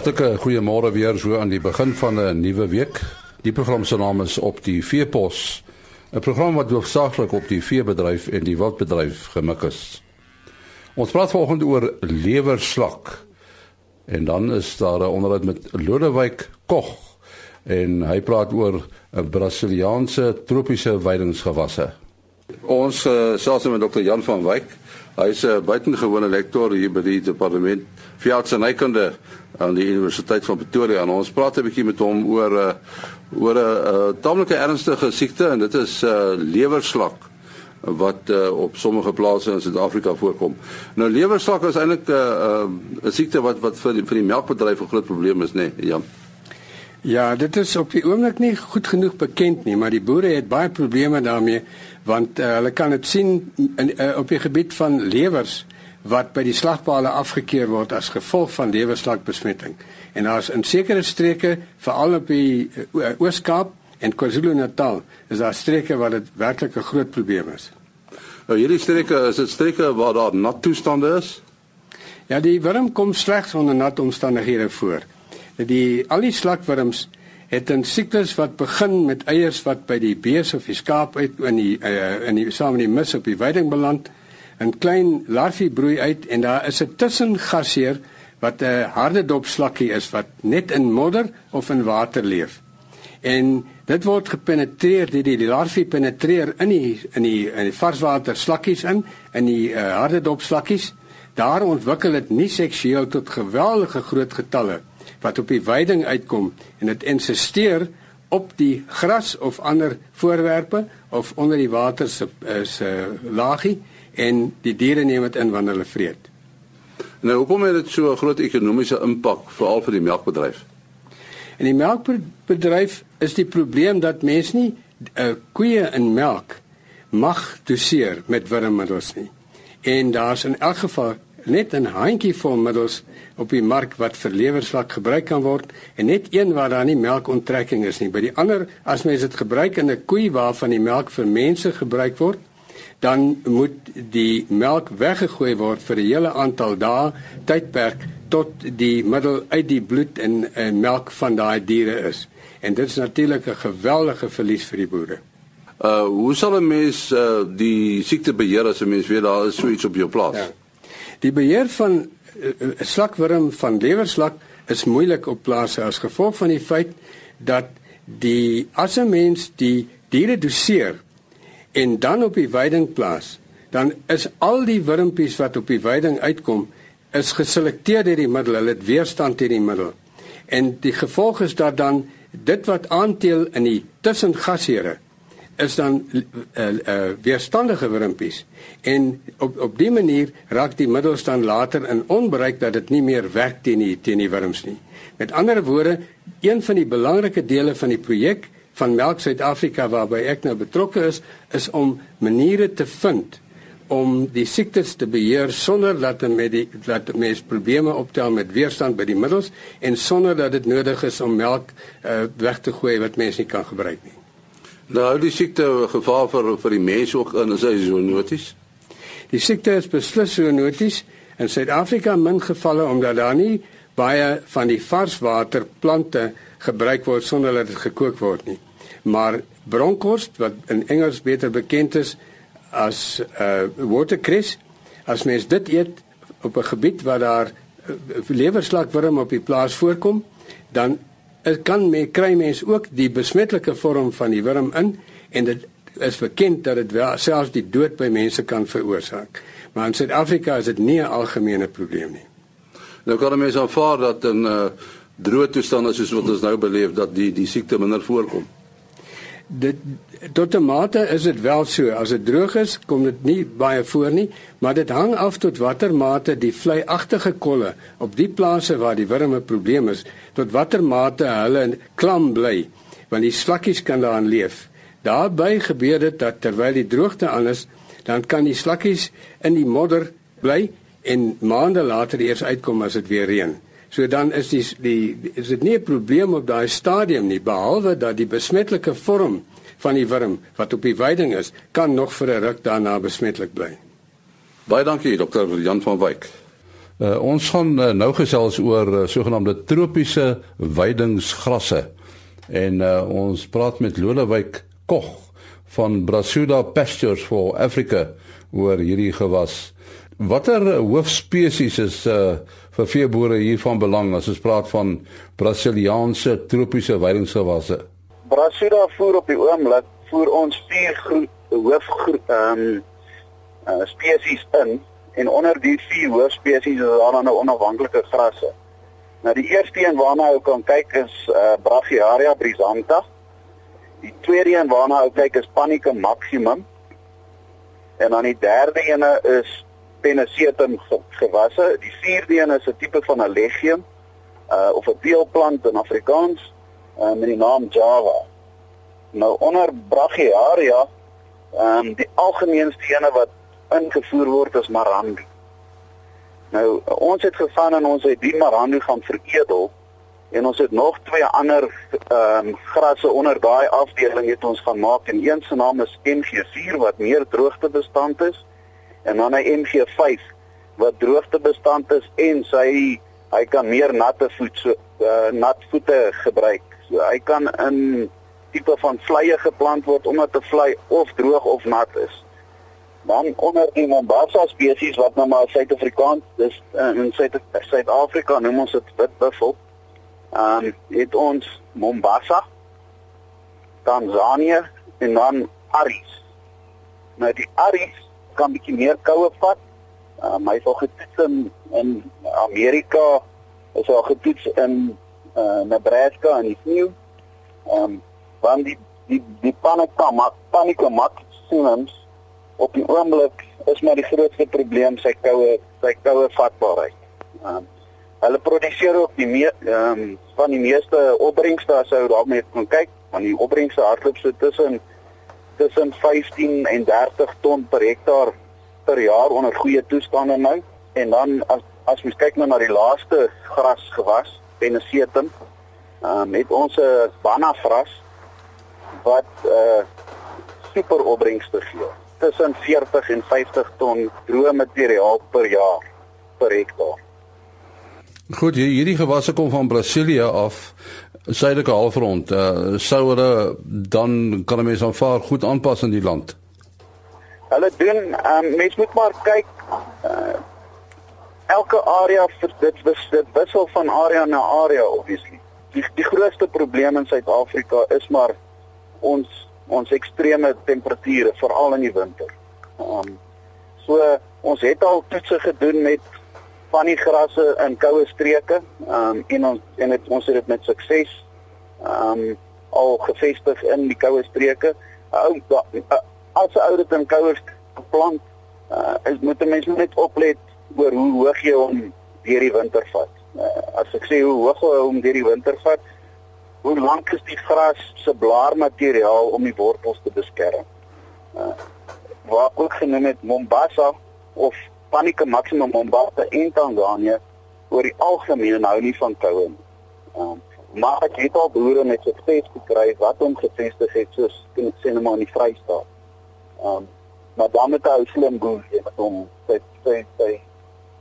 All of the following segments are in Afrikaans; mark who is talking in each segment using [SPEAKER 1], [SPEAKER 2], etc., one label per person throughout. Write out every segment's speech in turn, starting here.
[SPEAKER 1] Hartlike goeiemôre weer so aan die begin van 'n nuwe week. Die program se naam is op die veepos. 'n Program wat hoofsaaklik op die veebedryf en die wildbedryf gemik is. Ons praat vanoggend oor lewerslak. En dan is daar 'n onderhoud met Lodewyk Kog en hy praat oor 'n Brasiliaanse tropiese weidingsgewasse. Ons uh, selfs met Dr. Jan van Wyk. Hy's 'n buitengewone lektor hier by die departement veeartsenykunde aan die Universiteit van Pretoria. En ons praat 'n bietjie met hom oor uh, oor 'n uh, tamelike ernstige siekte en dit is uh, lewerslak wat uh, op sommige plase in Suid-Afrika voorkom. Nou lewerslak is eintlik 'n uh, uh, siekte wat wat vir die, vir die melkbedryf 'n groot probleem is, nê, nee, Jan.
[SPEAKER 2] Ja, dit is op die oomblik nie goed genoeg bekend nie, maar die boere het baie probleme daarmee want uh, hulle kan dit sien in uh, op die gebied van lewers wat by die slagpale afgekeur word as gevolg van lewerslakbesmetting. En daar's in sekere streke, veral op die uh, Oos-Kaap en KwaZulu-Natal, is daar streke waar dit werklik 'n groot probleem is.
[SPEAKER 1] Nou hierdie streke is dit streke waar daar nat toestande is?
[SPEAKER 2] Ja, die wurm kom slegs onder nat omstandighede voor die al die slakwurms het 'n siklus wat begin met eiers wat by die bees of die skaap uit in die uh, in die saam met die mis op die weiding beland. 'n Klein larwie broei uit en daar is 'n tussengasheer wat 'n harde dop slakkie is wat net in modder of in water leef. En dit word gepenetreer deur die, die larwie penetreer in die in die in die varswater slakkies in in die uh, harde dop slakkies. Daar ontwikkel dit nie seksueel tot geweldige groot getalle wat op die weiding uitkom en dit insisteer op die gras of ander voorwerpe of onder die water se se laagie en die diere neem dit in wanneer hulle vreet.
[SPEAKER 1] Nou hoekom het dit so 'n groot ekonomiese impak veral vir die melkbedryf?
[SPEAKER 2] In die melkbedryf is die probleem dat mense nie uh, koeie in melk mag doseer met wurmmiddels nie. En daar's in elk geval net 'n handjievol middels op die mark wat vir lewerslak gebruik kan word en net een waar daar nie melkonttrekking is nie. By die ander as mens dit gebruik in 'n koei waarvan die melk vir mense gebruik word, dan moet die melk weggegooi word vir 'n hele aantal dae tydperk tot die middel uit die bloed en, en melk van daai diere is. En dit is natuurlik 'n geweldige verlies vir die boere.
[SPEAKER 1] Uh hoe sal 'n mens uh die siekte beheer as 'n mens weet daar is so iets op jou plaas? Ja.
[SPEAKER 2] Die beheer van uh, uh, slakwurm van lewerslak is moeilik op plase as gevolg van die feit dat die as 'n mens die diere doseer en dan op die weiding plaas, dan is al die wurmpies wat op die weiding uitkom is geselekteer deur die middel, hulle het weerstand teen die middel. En die gevolg is dat dan dit wat aanteel in die tussengasheure is dan uh, uh, weerstandige wurmpies en op op die manier raak die middels dan later in onbereik dat dit nie meer werk teen die teen die wurms nie. Met ander woorde, een van die belangrike dele van die projek van Melk Suid-Afrika waarby ek nou betrokke is, is om maniere te vind om die siektes te beheer sonder dat met die dat mense probleme optel met weerstand by die middels en sonder dat dit nodig is om melk uh, weg te gooi wat mense nie kan gebruik nie.
[SPEAKER 1] Nou die siekte gevaar vir vir die mense ook in is hy zoonoties.
[SPEAKER 2] Die siekte is beslis zoonoties in Suid-Afrika min gevalle omdat daar nie baie van die varswaterplante gebruik word sonder dat dit gekook word nie. Maar bronkhorst wat in Engels beter bekend is as uh watercress, as mens dit eet op 'n gebied waar daar uh, lewerslakwurm op die plaas voorkom, dan Dit kan me kry mens ook die besmettelike vorm van die wurm in en dit is bekend dat dit wel selfs die dood by mense kan veroorsaak. Maar in Suid-Afrika is dit nie 'n algemene probleem nie.
[SPEAKER 1] Nou kan mense aanvaar dat in 'n uh, droë toestand soos wat ons nou beleef dat die die siekte minder voorkom
[SPEAKER 2] dit tot 'n mate is dit wel so. As dit droog is kom dit nie baie voor nie maar dit hang af tot watter mate die vleiagtige kolle op die plase waar die wurm 'n probleem is tot watter mate hulle klam bly want die slakkies kan daarin leef. Daarbey gebeur dit dat terwyl die droogte aan is dan kan die slakkies in die modder bly en maande later eers uitkom as dit weer reën So dan is die die is dit nie 'n probleem op daai stadium nie behalwe dat die besmettelike vorm van die wurm wat op die weiding is kan nog vir 'n ruk daarna besmettelik bly.
[SPEAKER 1] Baie dankie dokter Jan van Wyk. Uh, ons gaan uh, nou gesels oor uh, sogenaamde tropiese weidingsgrasse. En uh, ons praat met Lodewyk Kog van Brasuda Pastures for Africa oor hierdie gewas. Watter hoofspesies is uh, vir veeboere hiervan belang as ons praat van Brasiliaanse tropiese weidingsgewasse?
[SPEAKER 3] Brasuda voer op die oomblik voer ons vier hoof ehm um, uh, spesies in en onder die vier hoofspesies is daar dan nou onafhanklike grasse. Nou die eerste een waarna jy kan kyk is uh, Brachiaria brisanta. Die tweede een waarna jy kyk is Panicum maximum. En dan die derde een is Pennisetum gewasse. Die vierde een is 'n tipe van 'n legium uh of 'n teelplant in Afrikaans uh, met die naam Java. Nou onder Brachiaria, ehm um, die algemeenste ene wat ingevoer word as marandi. Nou ons het gegaan en ons het die marandi gaan veredel en ons het nog twee ander ehm um, grasse onder daai afdeling het ons gaan maak en een se naam is MG4 wat meer droogtebestand is en dan 'n MG5 wat droogtebestand is en sy hy kan meer natte voet so uh, nat voete gebruik. So hy kan in tipe van vleye geplant word omdat 'n vlei of droog of nat is. Dan onder die Mombasa spesies wat nou maar Suid-Afrikaans, dis uh, in Suid-Afrika noem ons dit witbuffel. Ehm um, het ons Mombasa, Tanzanië en dan Aries. Nou die Aries kan bietjie meer koue vat. Ehm um, hy sal getoets in, in Amerika, is al getoets in uh, Nebraska en die sneeu. Ehm um, want die die die panika mak panika mak sienums op die oomblik is maar die grootste probleem sy koue sy koue vatbaarheid. Um, hulle produseer ook die ehm um, van die meeste opbrengste as jy daarmee kan kyk, want die opbrengste hardloop so tussen tussen 15 en 30 ton per hektaar per jaar onder goeie toestande nou. En dan as as mens kyk nou na die laaste gras gewas, Pennisetum, ehm um, het ons 'n banafras wat uh super opbrengste gee. Tussen 40 en 50 ton droë materiaal per jaar per hektaar.
[SPEAKER 1] Goed, hierdie gewasse kom van Brasilia af, suidelike halfrond. Uh, sou hulle dan kan mense aanvaar goed aanpas in die land.
[SPEAKER 3] Hulle doen, um, mens moet maar kyk uh, elke area vir dit wis dit wissel van area na area obviously. Die die grootste probleem in Suid-Afrika is maar ons ons ekstreme temperature veral in die winter. Um so ons het al toetse gedoen met van die grasse in koue streke. Um en ons en het, ons het dit met sukses um al gevestig in die koue streke. Ou as 'n ou dit in koue plant, uh, is moet 'n mens net oplet oor hoe hoog jy hom deur die winter vat. Uh, as ek sê hoe hoog hy hom deur die winter vat, hoe lank is die gras se blaarmateriaal om die wortels te beskerm. Uh, waar ook genoem het Mombasa of Panica Maximum Mombasa in Tanzanië oor die algemeen hou nie van koue nie. Um, maar ek het al boere met sukses gekry wat hom gevestig het soos in Senema in die Vrystaat. Um, maar dan met hy slim boer het hom sy sy sy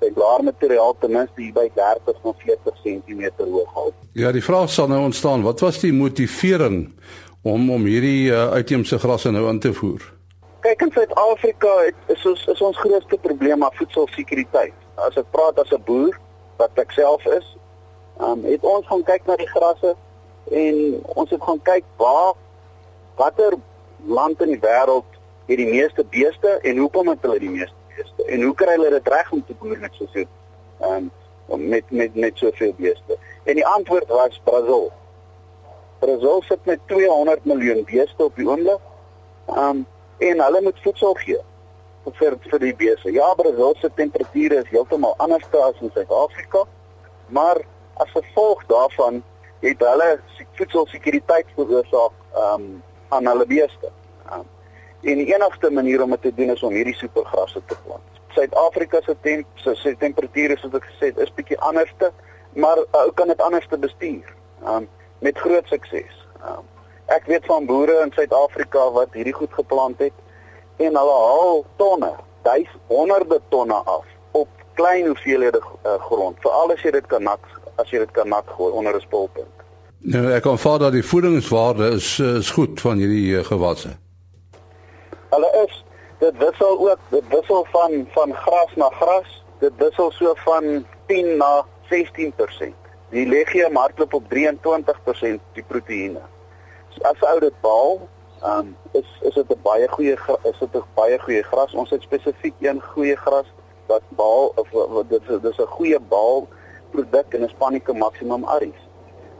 [SPEAKER 3] sy blaarmateriaal ten minste hier by 30 tot 40 cm hoog hou.
[SPEAKER 1] Ja, die vraag sal nou ontstaan, wat was die motivering om om hierdie uh, uitheemse grasse nou aan te voer?
[SPEAKER 3] Kyk in Suid-Afrika is ons is ons grootste probleem maar voedselsekuriteit. As ek praat as 'n boer wat ek self is, um, het ons gaan kyk na die grasse en ons het gaan kyk waar watter land in die wêreld het die meeste beeste en hoekom het hulle die meeste beeste en hoe kry hulle dit reg om te boer met soveel ehm um, met met met soveel beeste? En die antwoord was Brazil. Brazil sit met 200 miljoen beeste op die oomblik. Ehm um, en hulle moet voedsel gee vir vir die beeste ja Brazil se temperature is heeltemal anders as in Suid-Afrika maar as gevolg daarvan het hulle voedselsekuriteit veroorsaak um, aan hulle beeste um, En die enigste manier om dit te doen is om hierdie supergrasse te plant. Suid-Afrika se temp se temperature soos ek gesê het is bietjie anderste, maar ou uh, kan dit anderste bestuur. Um met groot sukses. Um ek weet van boere in Suid-Afrika wat hierdie goed geplant het en hulle haal tonne, duisende, honderde tonne af op klein hoeveelhede uh, grond, veral as jy dit kan nat as jy dit kan nat gooi onder 'n spulpunt.
[SPEAKER 1] Nou ek kan vaar dat die voedingswaarde is is goed van hierdie uh, gewasse.
[SPEAKER 3] Hulle is dit wissel ook, dit wissel van van gras na gras, dit wissel so van 10 na 16%. Die legium hardloop op 23% die proteïene. As ou dit behaal, um, is is dit 'n baie goeie is dit 'n baie goeie gras. Ons het spesifiek een goeie gras wat behaal of dit dis 'n goeie behaal produk en 'n Spanica Maximum Aris.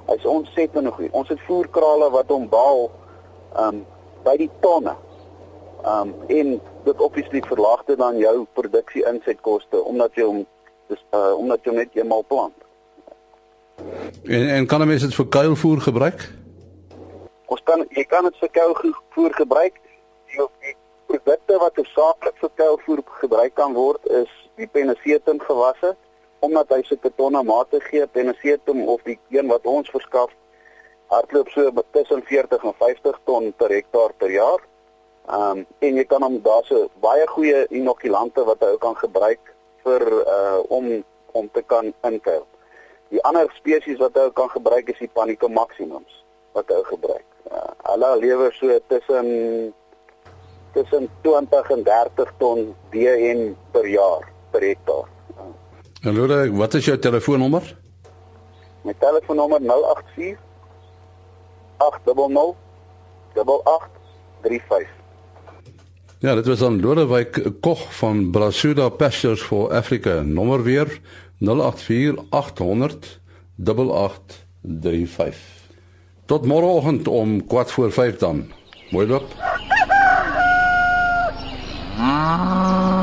[SPEAKER 3] Hy's ontsettend goed. Ons het voerkrale wat hom behaal um by die tonne. Um en dit obviously verlaag dit dan jou produksie insetkoste omdat jy hom dis uh omdat jy net eenmal plant.
[SPEAKER 1] En en kan 'n mens dit vir kuilvoer gebruik?
[SPEAKER 3] Ons kan jy kan dit vir kuilvoer gebruik. Die, produkte wat hoofsaaklik vir kuilvoer gebruik kan word is die penesetum gewasse omdat hy sulke tonne mate gee penesetum of die een wat ons verskaf hardloop so tussen 40 en 50 ton per hektaar per jaar. Ehm um, en jy kan hom daarso baie goeie inokulante wat hy kan gebruik vir uh om om te kan inkuil. Die ander spesies wat hy kan gebruik is die Panica maximums wat hy gebruik. Uh, hulle lewer so tussen tussen 20 en 30 ton DN per jaar per hektaar.
[SPEAKER 1] Hallo, wat is jou telefoonnommer?
[SPEAKER 3] My telefoonnommer 084 800 8835.
[SPEAKER 1] Ja, dit was dan Lodewyk Koch van Brasuda Pastures for Africa. Nommer weer 084 800 8835. Tot môreoggend om 4 voor 5 dan. Mooi loop. Ah.